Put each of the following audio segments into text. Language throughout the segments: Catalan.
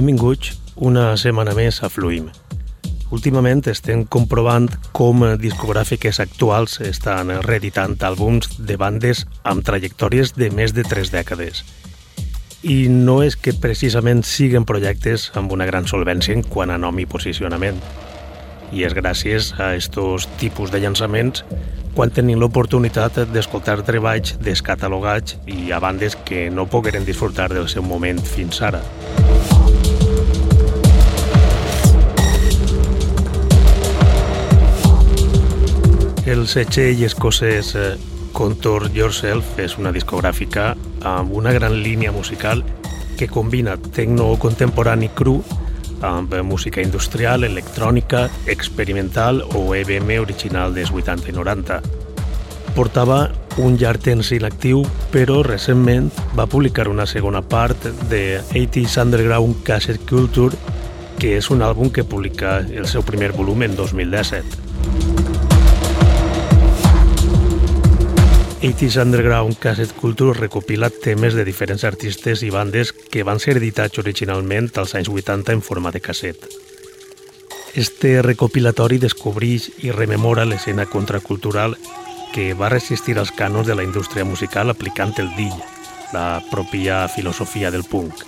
Benvinguts una setmana més a Fluim. Últimament estem comprovant com discogràfiques actuals estan reeditant àlbums de bandes amb trajectòries de més de tres dècades. I no és que precisament siguen projectes amb una gran solvència en quant a nom i posicionament. I és gràcies a estos tipus de llançaments quan tenim l'oportunitat d'escoltar treballs descatalogats i a bandes que no pogueren disfrutar del seu moment fins ara. El setxell escocès eh, Contour Yourself és una discogràfica amb una gran línia musical que combina tecno contemporani cru amb música industrial, electrònica, experimental o EBM original dels 80 i 90. Portava un llarg temps inactiu, però recentment va publicar una segona part de 80s Underground Cassette Culture, que és un àlbum que publica el seu primer volum en 2017. 80s Underground Cassette Culture recopila temes de diferents artistes i bandes que van ser editats originalment als anys 80 en forma de casset. Este recopilatori descobreix i rememora l'escena contracultural que va resistir als cànons de la indústria musical aplicant el dill, la pròpia filosofia del punk.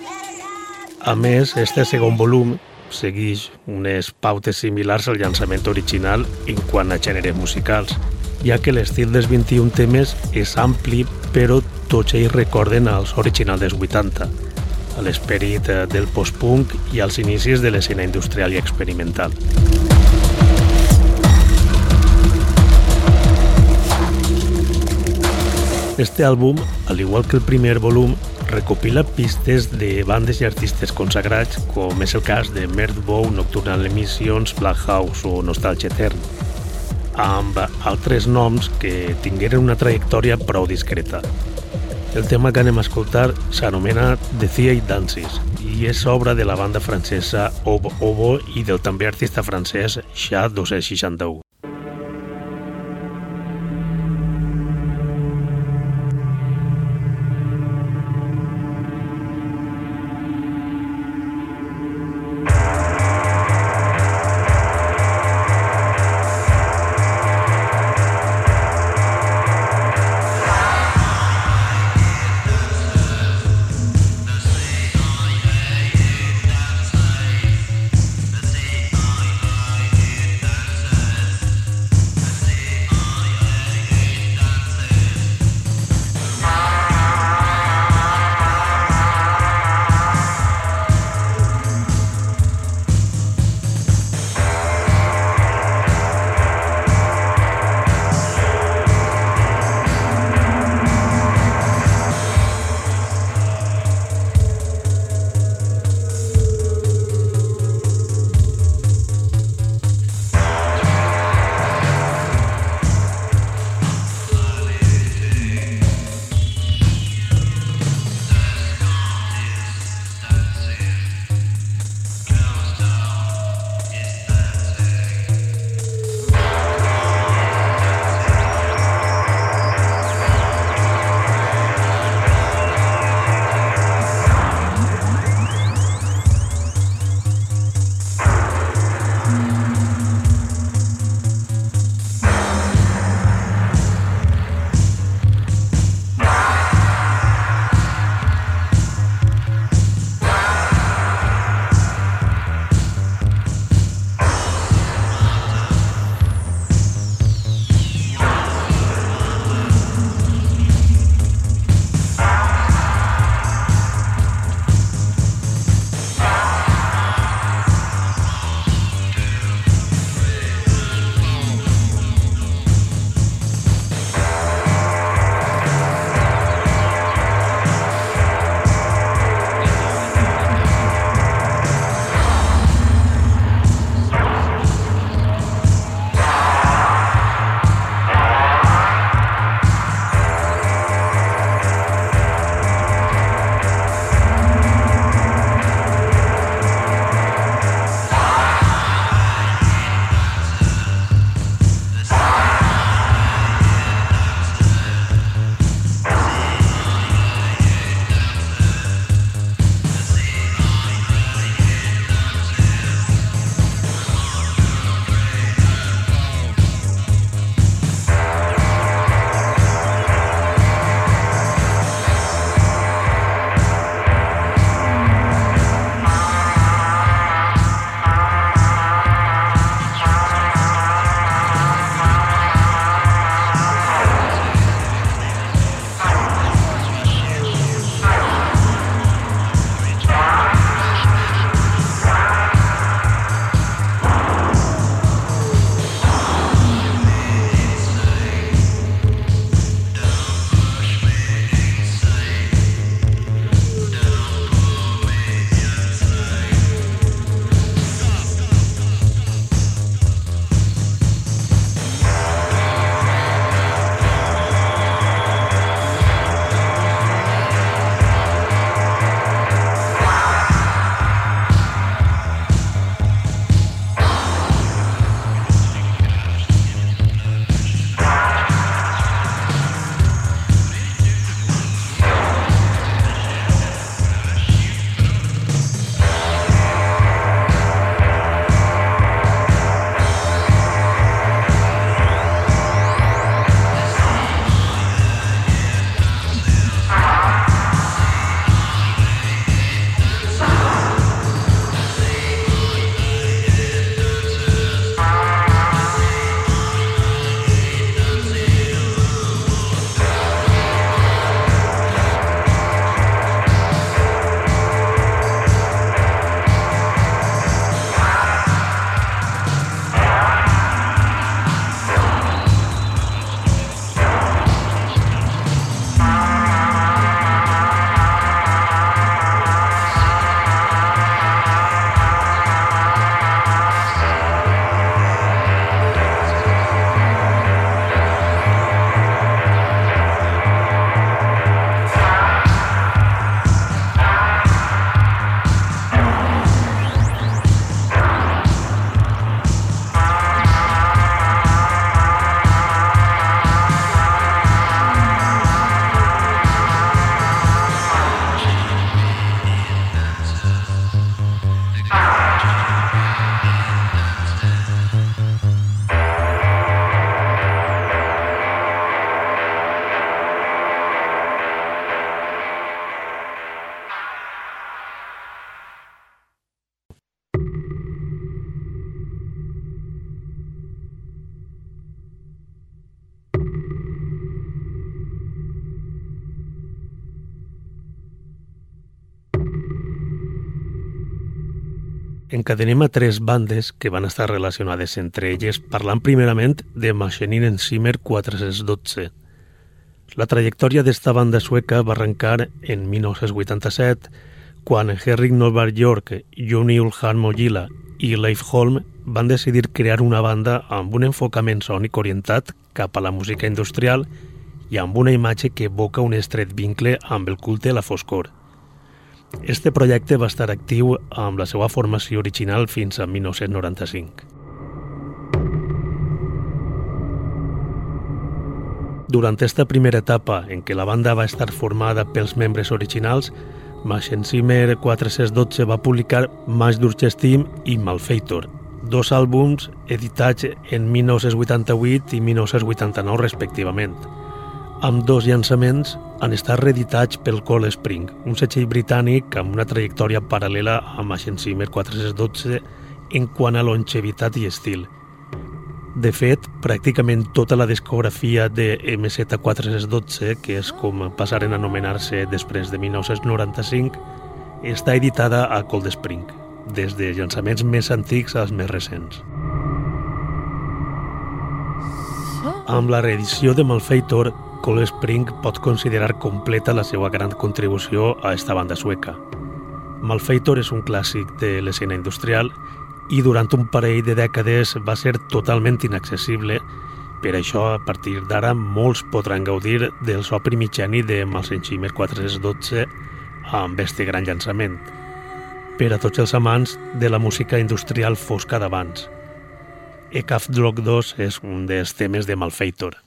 A més, este segon volum segueix unes pautes similars al llançament original en quant a gèneres musicals, ja que l'estil dels 21 temes és ampli, però tots ells recorden als originals dels 80, a l'esperit eh, del post-punk i als inicis de l'escena industrial i experimental. Este àlbum, al igual que el primer volum, recopila pistes de bandes i artistes consagrats, com és el cas de Merdbow, Nocturnal Emissions, Black House o Nostalgia Etern amb altres noms que tingueren una trajectòria prou discreta. El tema que anem a escoltar s'anomena The Theatre Dances i és obra de la banda francesa Obo, Obo i del també artista francès Xa 261. Encadenem a tres bandes que van estar relacionades entre elles, parlant primerament de Maschenin Enzimer 412. La trajectòria d'esta banda sueca va arrencar en 1987, quan Henrik Norberg York, Joni Ulhan Mogila i Leif Holm van decidir crear una banda amb un enfocament sònic orientat cap a la música industrial i amb una imatge que evoca un estret vincle amb el culte a la foscor. Este projecte va estar actiu amb la seva formació original fins a 1995. Durant esta primera etapa, en què la banda va estar formada pels membres originals, Machensimer 412 va publicar Mash d'Urchestim i Malfeitor, dos àlbums editats en 1988 i 1989 respectivament. Amb dos llançaments han estat reeditats pel Cold Spring, un setxell britànic amb una trajectòria paral·lela a Machine Simmer 412 en quant a longevitat i estil. De fet, pràcticament tota la discografia de MZ412, que és com passaren a anomenar-se després de 1995, està editada a Cold Spring, des de llançaments més antics als més recents. Amb la reedició de Malfeitor, Cold Spring pot considerar completa la seva gran contribució a esta banda sueca. Malfeitor és un clàssic de l'escena industrial i durant un parell de dècades va ser totalment inaccessible, per això a partir d'ara molts podran gaudir del so primigeni de Malsenchimer 412 amb este gran llançament. Per a tots els amants de la música industrial fosca d'abans. Ekaf Drog 2 és un dels temes de Malfeitor.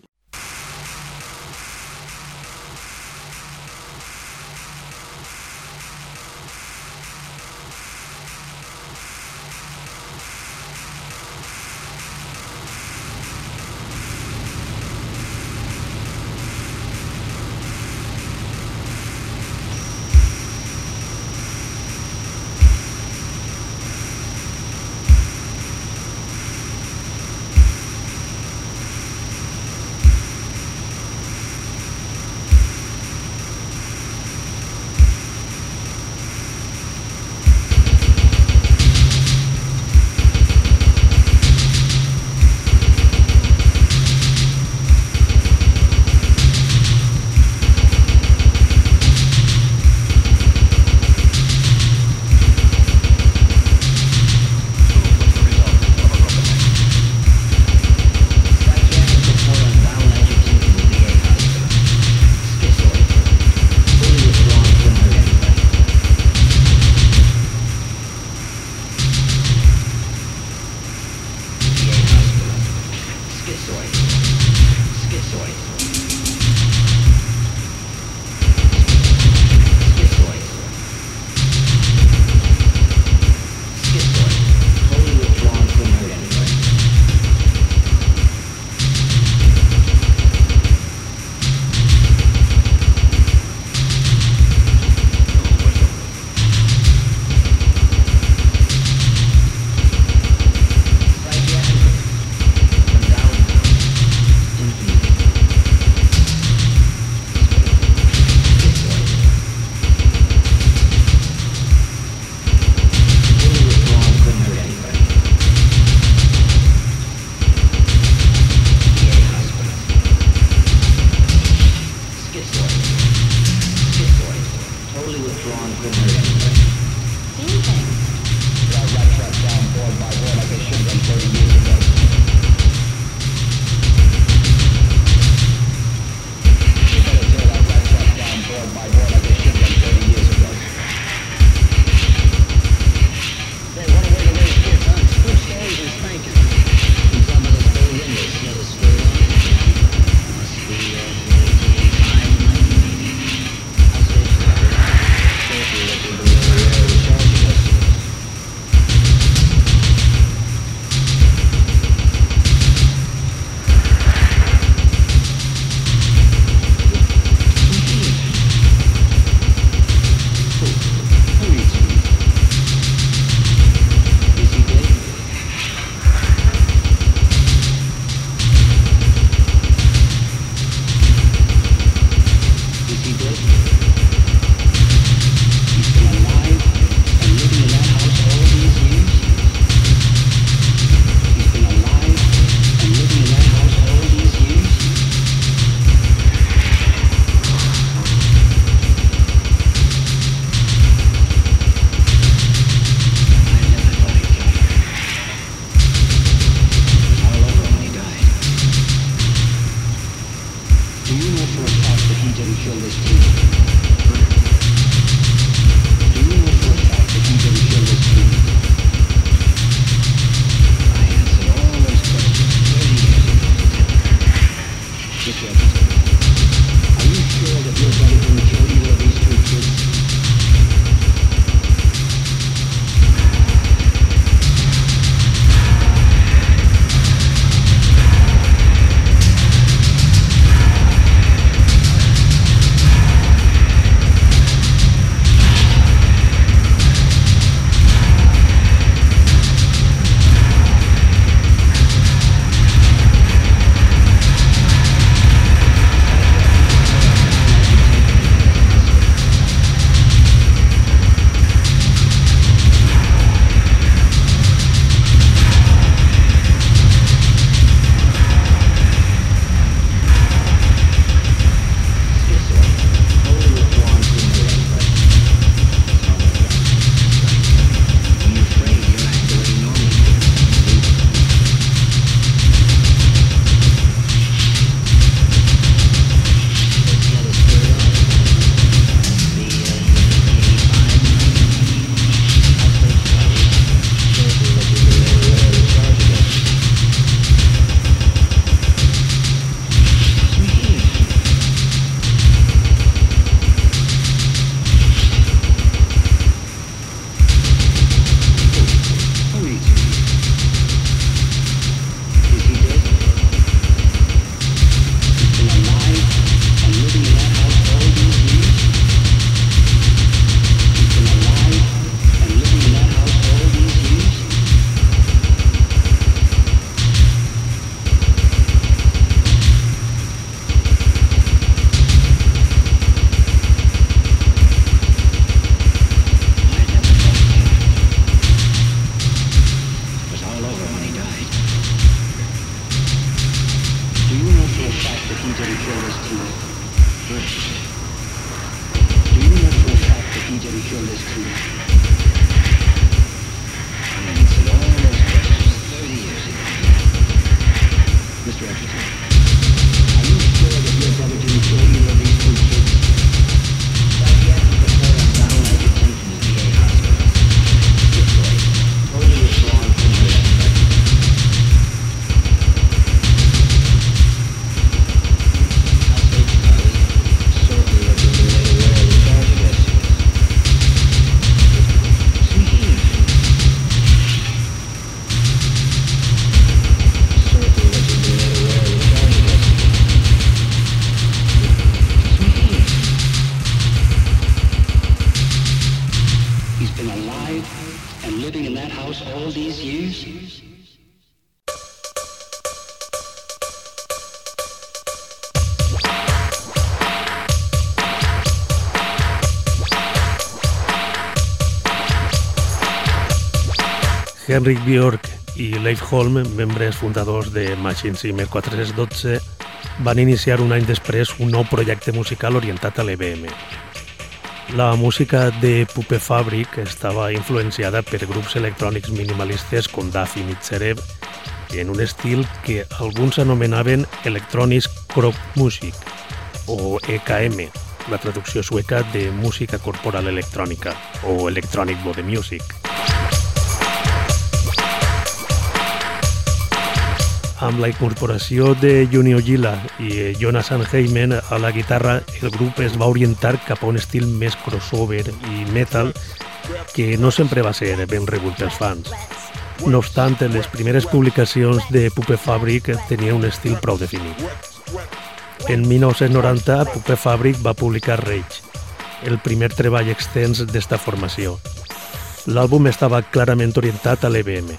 Henrik Bjork i Leif Holm, membres fundadors de Machine Zimmer 412, van iniciar un any després un nou projecte musical orientat a l'EBM. La música de Puppe Fabric estava influenciada per grups electrònics minimalistes com Duffy Mitzerev en un estil que alguns anomenaven Electronic Crop Music o EKM, la traducció sueca de música corporal electrònica o Electronic Body Music. Amb la incorporació de Junio Gila i Jonas Anheimen a la guitarra, el grup es va orientar cap a un estil més crossover i metal que no sempre va ser ben rebut pels fans. No obstant, les primeres publicacions de Puppe Fabric tenien un estil prou definit. En 1990, Puppe Fabric va publicar Rage, el primer treball extens d'esta formació. L'àlbum estava clarament orientat a l'EBM,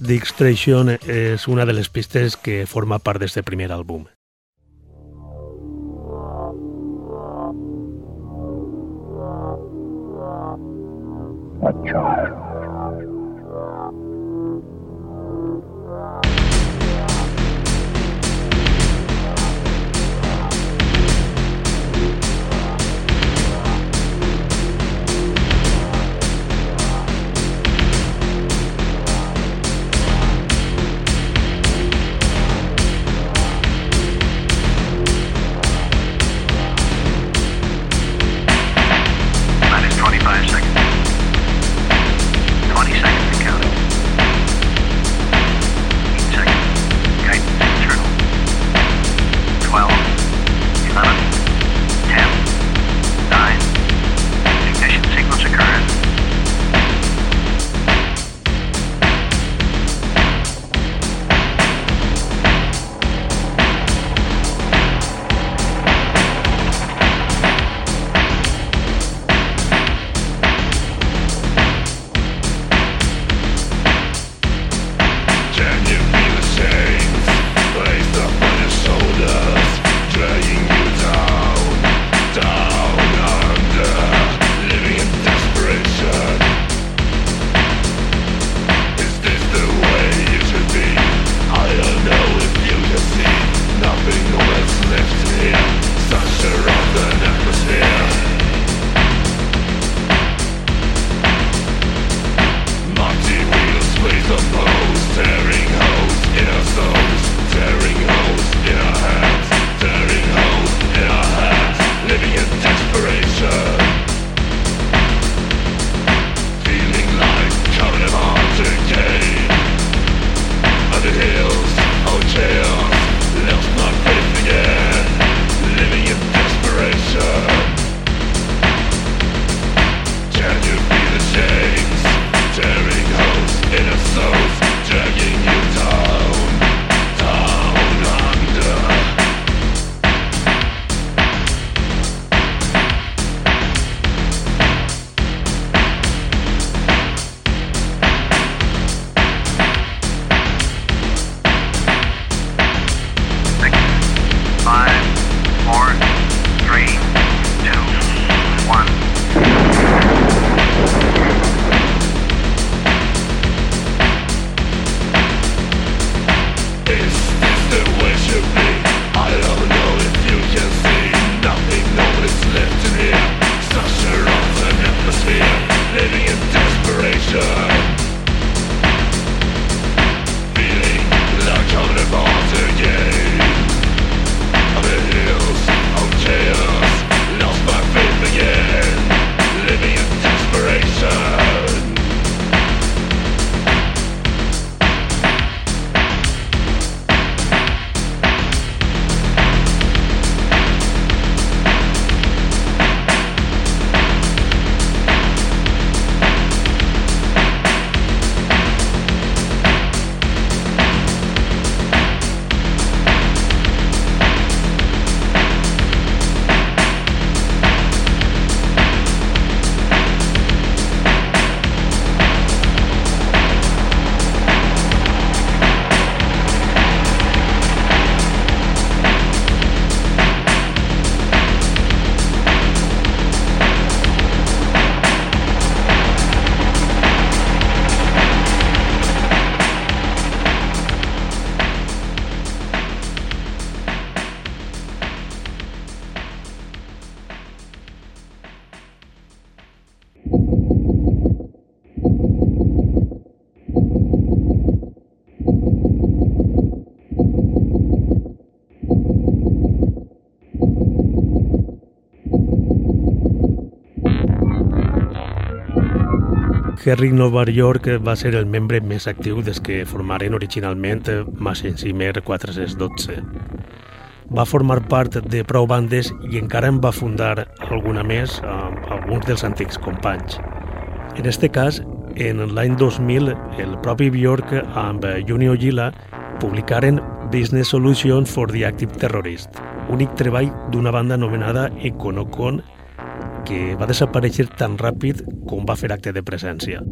The Extraction és una de les pistes que forma part d'aquest primer àlbum. A child. Henry Nova York va ser el membre més actiu des que formaren originalment Machinsimer 412. Va formar part de prou bandes i encara en va fundar alguna més amb alguns dels antics companys. En este cas, en l'any 2000, el propi Bjork amb Junio Gila publicaren Business Solutions for the Active Terrorist, únic treball d'una banda anomenada Econocon que va desaparèixer tan ràpid com va fer acte de presència.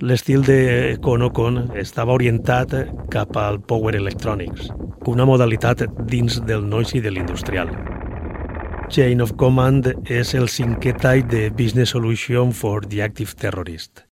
L'estil de Conocon estava orientat cap al Power Electronics, una modalitat dins del noise i de l'industrial. Chain of Command és el cinquè tall de Business Solution for the Active Terrorist.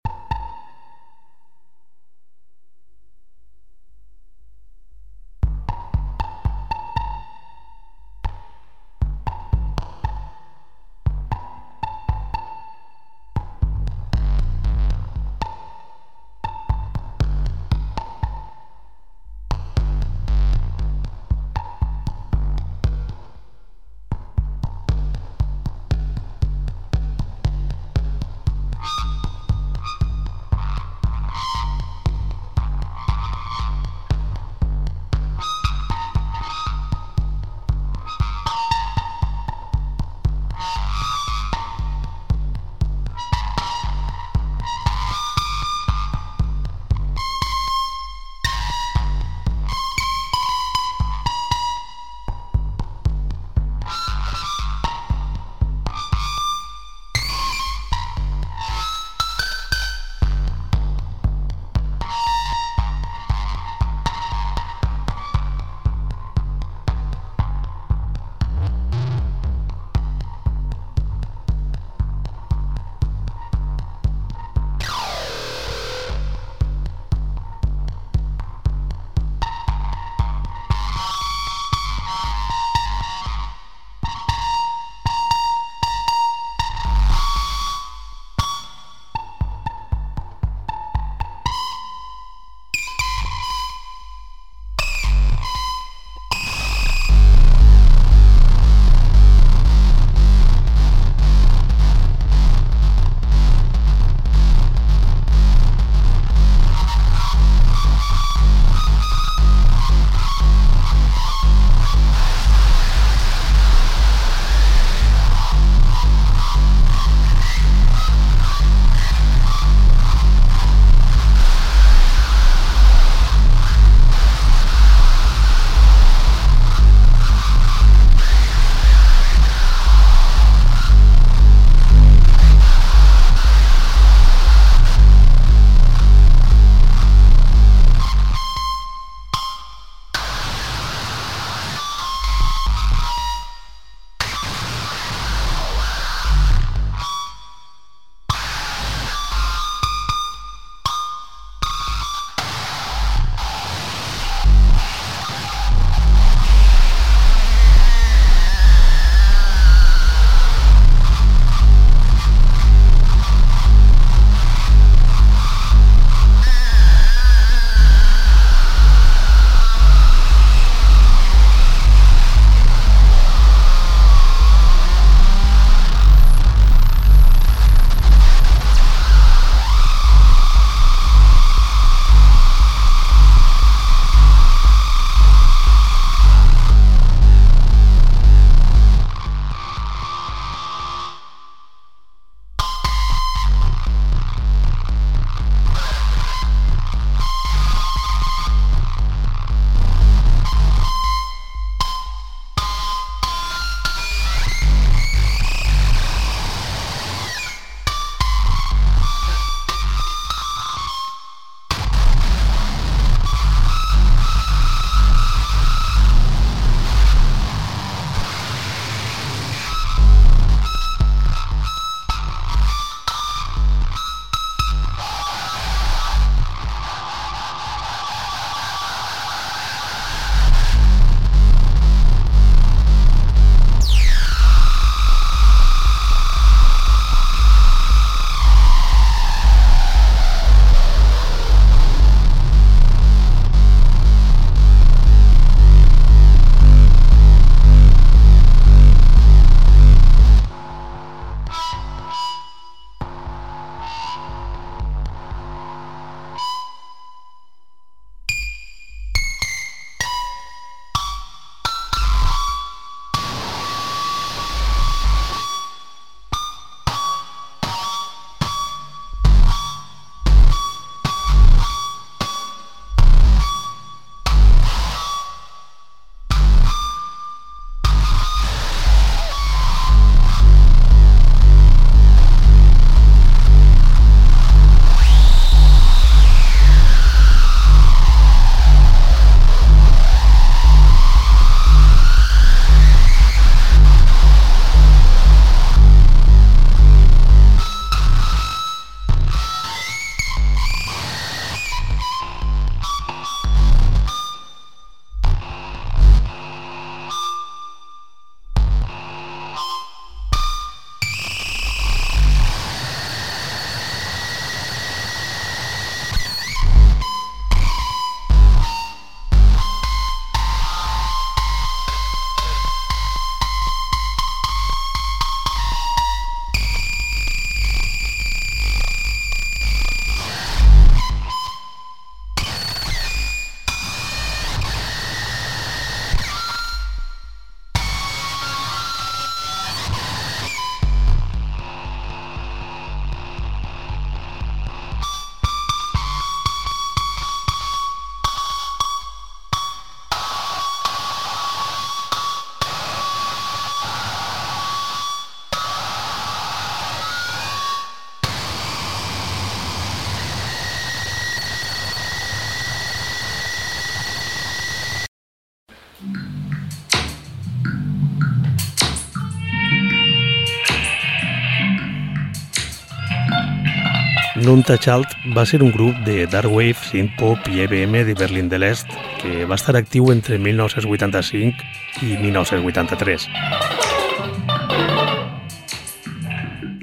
Nuntachalt va ser un grup de dark wave, synth-pop i EBM de Berlín de l'Est que va estar actiu entre 1985 i 1983.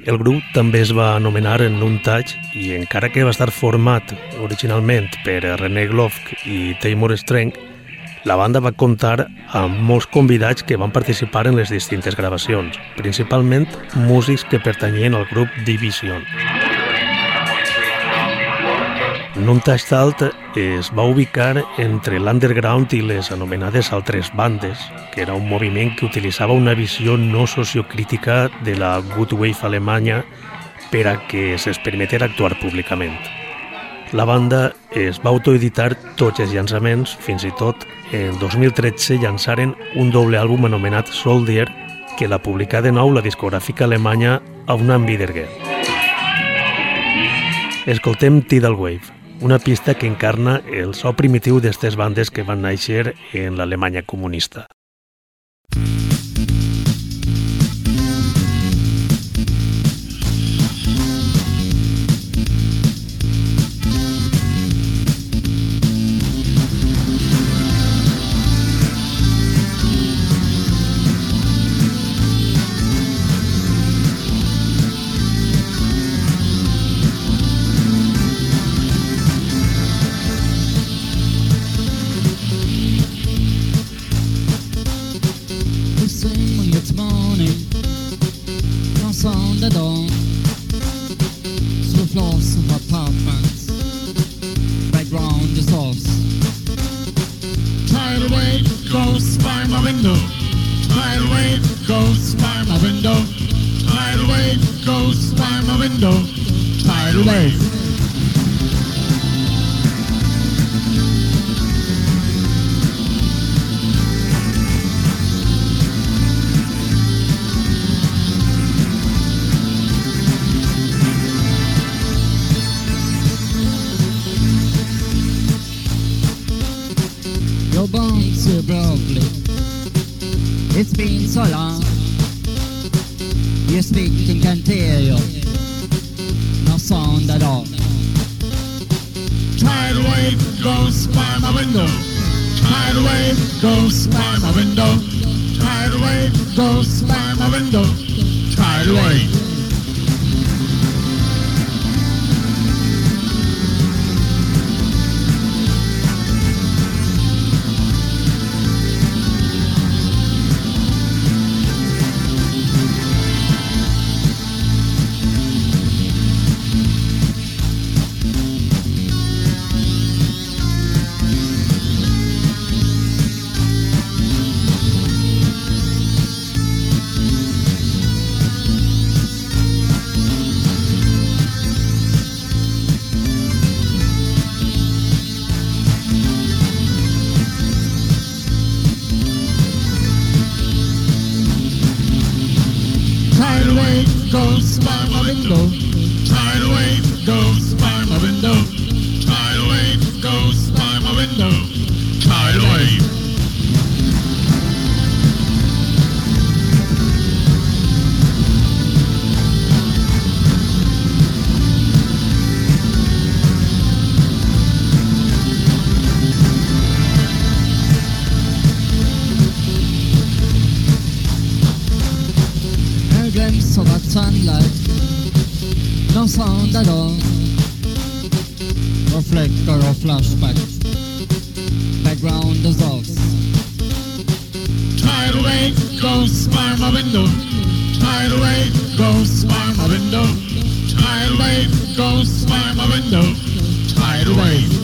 El grup també es va anomenar Nuntach i encara que va estar format originalment per René Glovk i Taymor Streng, la banda va comptar amb molts convidats que van participar en les distintes gravacions, principalment músics que pertanyien al grup Division. Nuntastalt es va ubicar entre l'underground i les anomenades altres bandes, que era un moviment que utilitzava una visió no sociocrítica de la good wave alemanya per a que se'ls permetés actuar públicament. La banda es va autoeditar tots els llançaments, fins i tot en 2013 llançaren un doble àlbum anomenat Soldier, que la publicà de nou la discogràfica alemanya Aunam Wiedergeld. Escoltem Tidal Wave, una pista que encarna el so primitiu d'estes bandes que van néixer en l'Alemanya comunista. goes by my window. Tidal wave goes by my window. Tidal wave by my window. Tidal. Go slam a window. Tidal wave. Go slam. Midway. of a sunlight, no sound at all, or flicker or flashback background the socks. Tidal wave goes by my window. Tidal wave goes by my window. Tidal wave goes by my window. Tidal wave.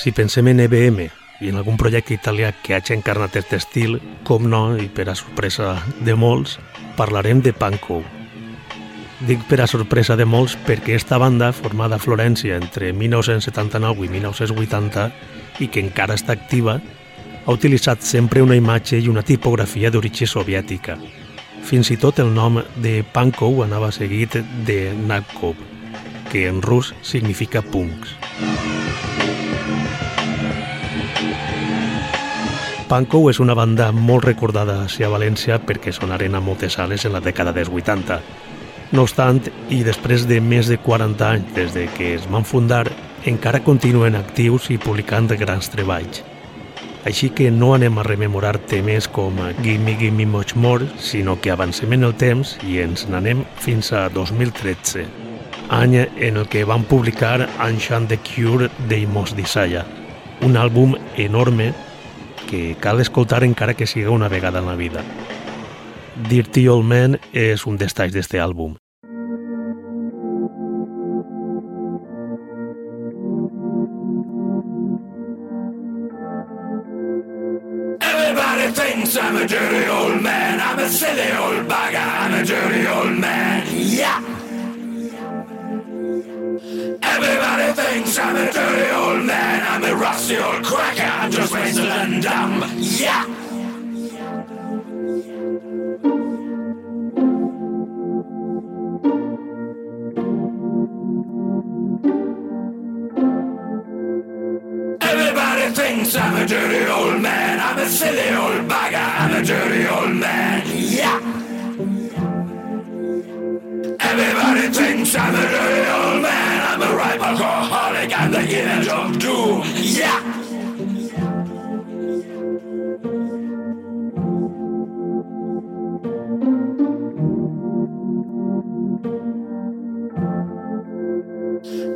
Si pensem en EBM i en algun projecte italià que hagi encarnat aquest estil, com no, i per a sorpresa de molts, parlarem de Pankow. Dic per a sorpresa de molts perquè esta banda, formada a Florència entre 1979 i 1980 i que encara està activa, ha utilitzat sempre una imatge i una tipografia d'origen soviètica. Fins i tot el nom de Pankow anava seguit de Nakov, que en rus significa punks. Pankow és una banda molt recordada a València perquè sonaren a moltes sales en la dècada dels 80. No obstant, i després de més de 40 anys des de que es van fundar, encara continuen actius i publicant grans treballs. Així que no anem a rememorar temes com Gimme Gimme Much More, sinó que avancem en el temps i ens n'anem fins a 2013, any en el que van publicar Ancient the Cure de Mos Desire, un àlbum enorme que cal escoltar encara que siga una vegada en la vida. Dirty Old Man és un dels talls d'este àlbum. Thinks I'm a dirty old man I'm a silly old bugger I'm a dirty old man Yeah! Everybody thinks I'm a dirty rusty old cracker. Just wasted and dumb. Yeah. Everybody thinks I'm a dirty old man. I'm a silly old bugger. I'm a dirty old man. Yeah. Everybody thinks I'm a dirty old man. I'm a ripe alcoholic. I'm the image of doom. Yeah.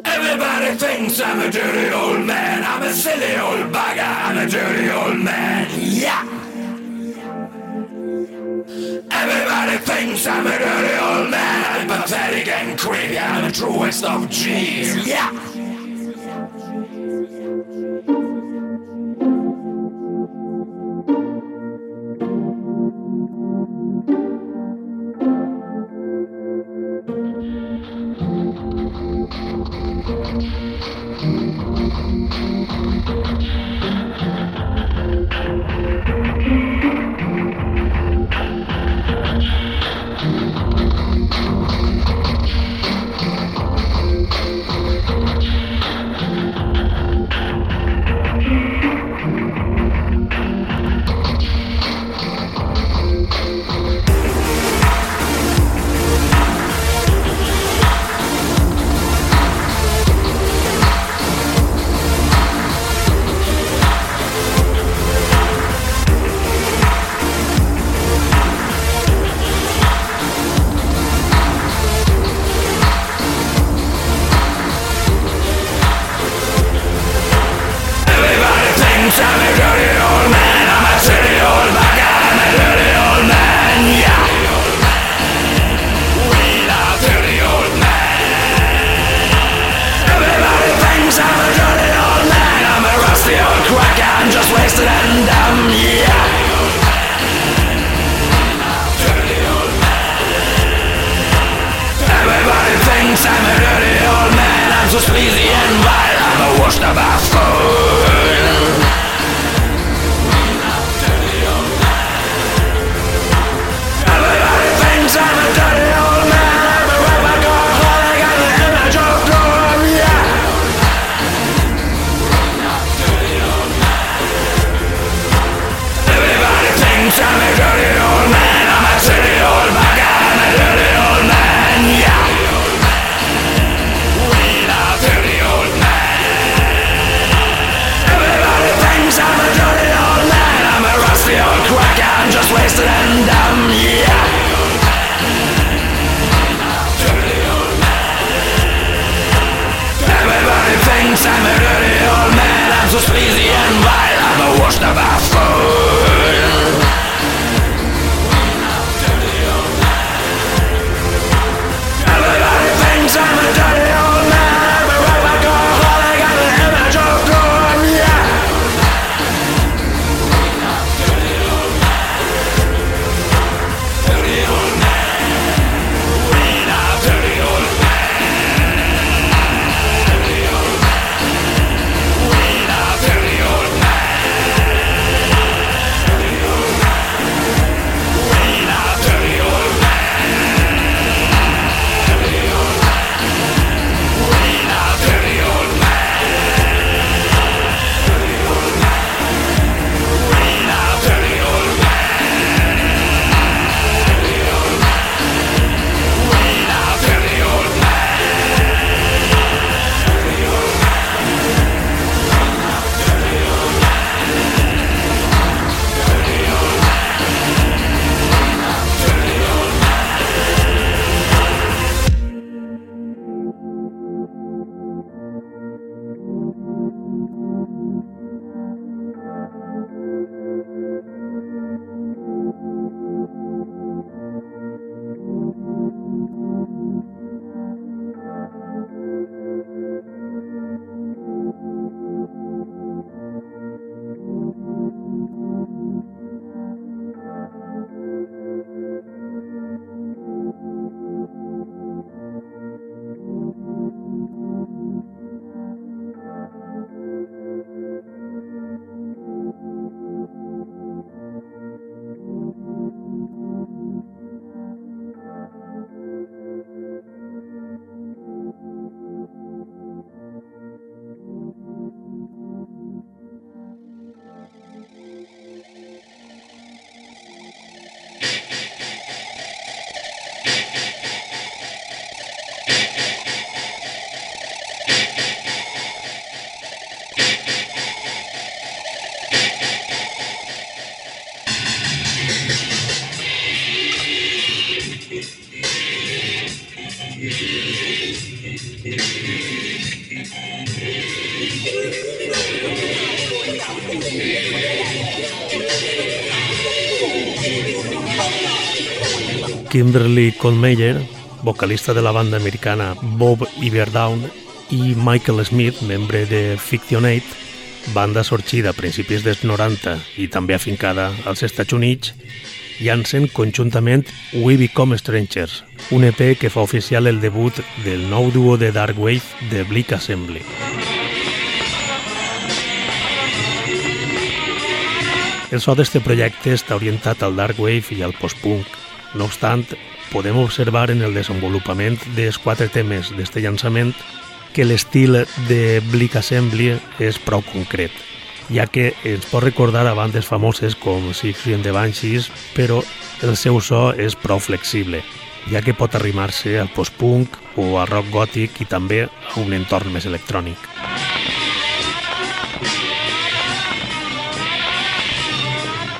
Everybody thinks I'm a dirty old man. I'm a silly old bugger. I'm a dirty old man. Yeah. Everybody thinks I'm a dirty old man, pathetic and creepy. I'm the truest of G's. Yeah. Kimberly Colmeyer, vocalista de la banda americana Bob Iverdown, i Michael Smith, membre de Fictionate, banda sorgida a principis dels 90 i també afincada als Estats Units, llancen conjuntament We Become Strangers, un EP que fa oficial el debut del nou duo de Dark Wave de Bleak Assembly. El so d'este projecte està orientat al dark wave i al post-punk, no obstant, podem observar en el desenvolupament dels quatre temes d'este llançament que l'estil de Bleak Assembly és prou concret, ja que ens pot recordar a bandes famoses com Sixty and the Banshees, però el seu so és prou flexible, ja que pot arrimar-se al post-punk o al rock gòtic i també a un entorn més electrònic.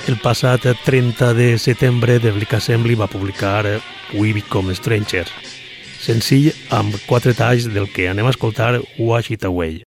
El passat 30 de setembre, The Blick Assembly va publicar We Become Strangers, senzill amb quatre talls del que anem a escoltar Wash It Away.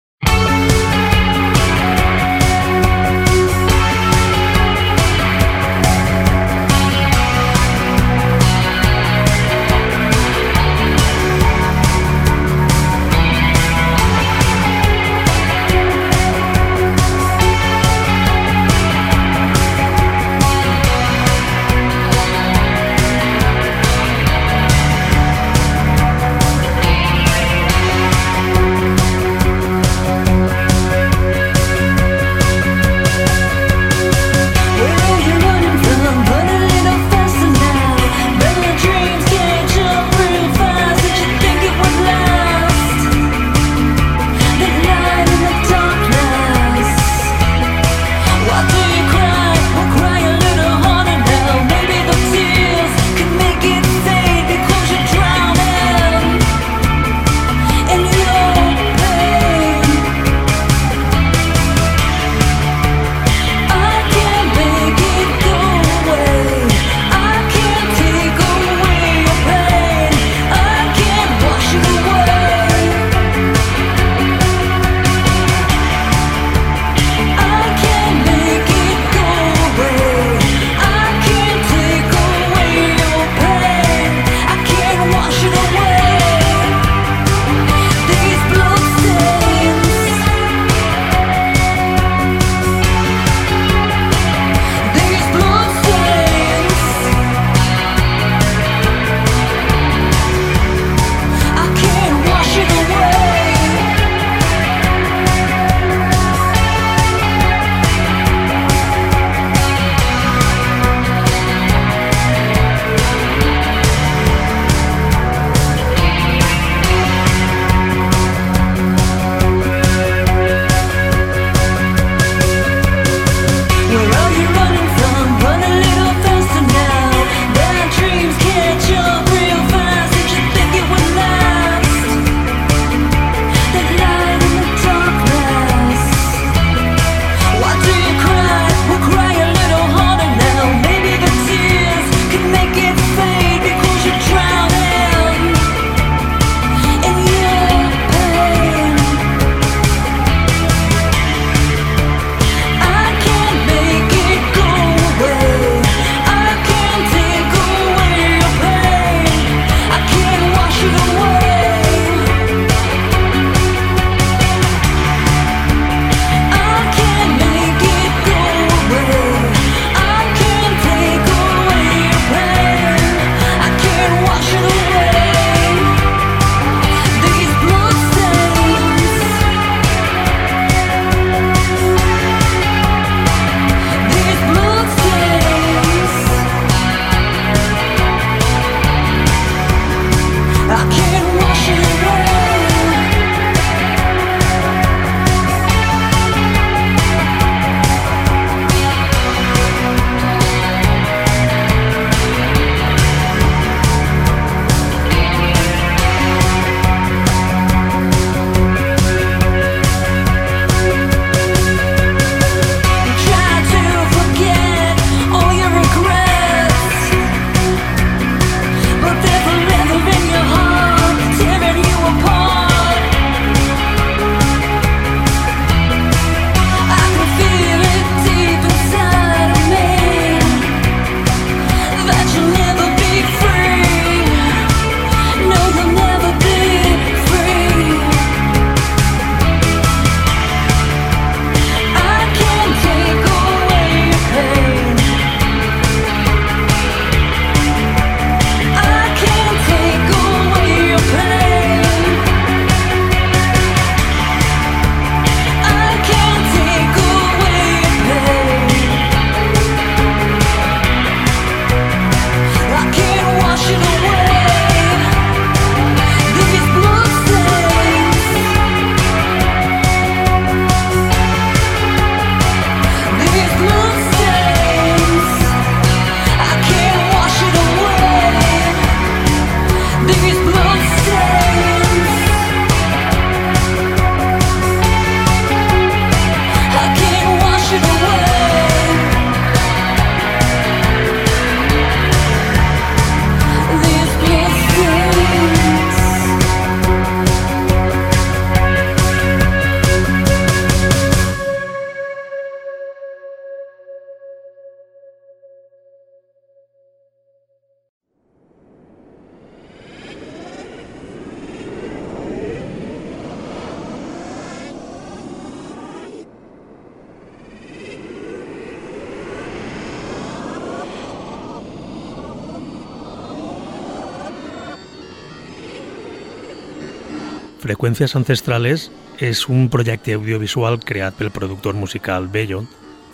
Freqüències Ancestrales és un projecte audiovisual creat pel productor musical Bello,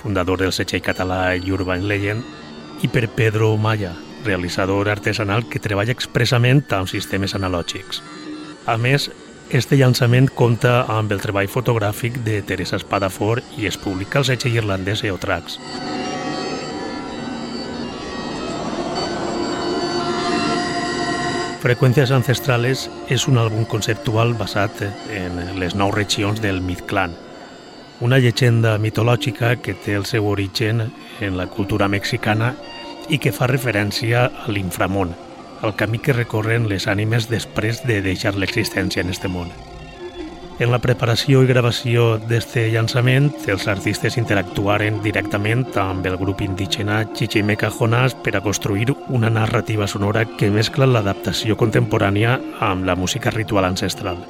fundador del setxell català Urban Legend, i per Pedro Maya, realitzador artesanal que treballa expressament amb sistemes analògics. A més, este llançament compta amb el treball fotogràfic de Teresa Espadafort i es publica al setxell irlandès Eotrax. Freqüències Ancestrales és un àlbum conceptual basat en les nou regions del Mid-Clan, una llegenda mitològica que té el seu origen en la cultura mexicana i que fa referència a l'inframón, el camí que recorren les ànimes després de deixar l'existència en este món. En la preparació i gravació d'este llançament, els artistes interactuaren directament amb el grup indígena Chichimeca Jonás per a construir una narrativa sonora que mescla l'adaptació contemporània amb la música ritual ancestral.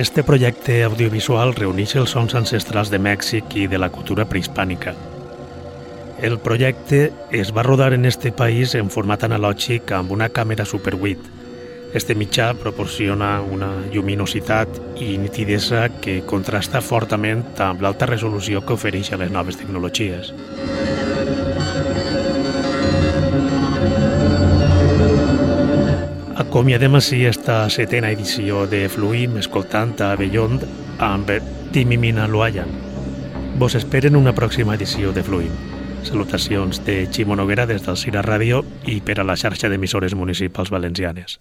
Este projecte audiovisual reuneix els sons ancestrals de Mèxic i de la cultura prehispànica, el projecte es va rodar en este país en format analògic amb una càmera Super 8. Este mitjà proporciona una lluminositat i nitidesa que contrasta fortament amb l'alta resolució que ofereix a les noves tecnologies. Acomiadem així esta setena edició de Fluim escoltant a Beyond amb Timimina Luayan. Vos esperen una pròxima edició de Fluim. Salutacions de Ximo Noguera des del Cira Ràdio i per a la xarxa d'emissores municipals valencianes.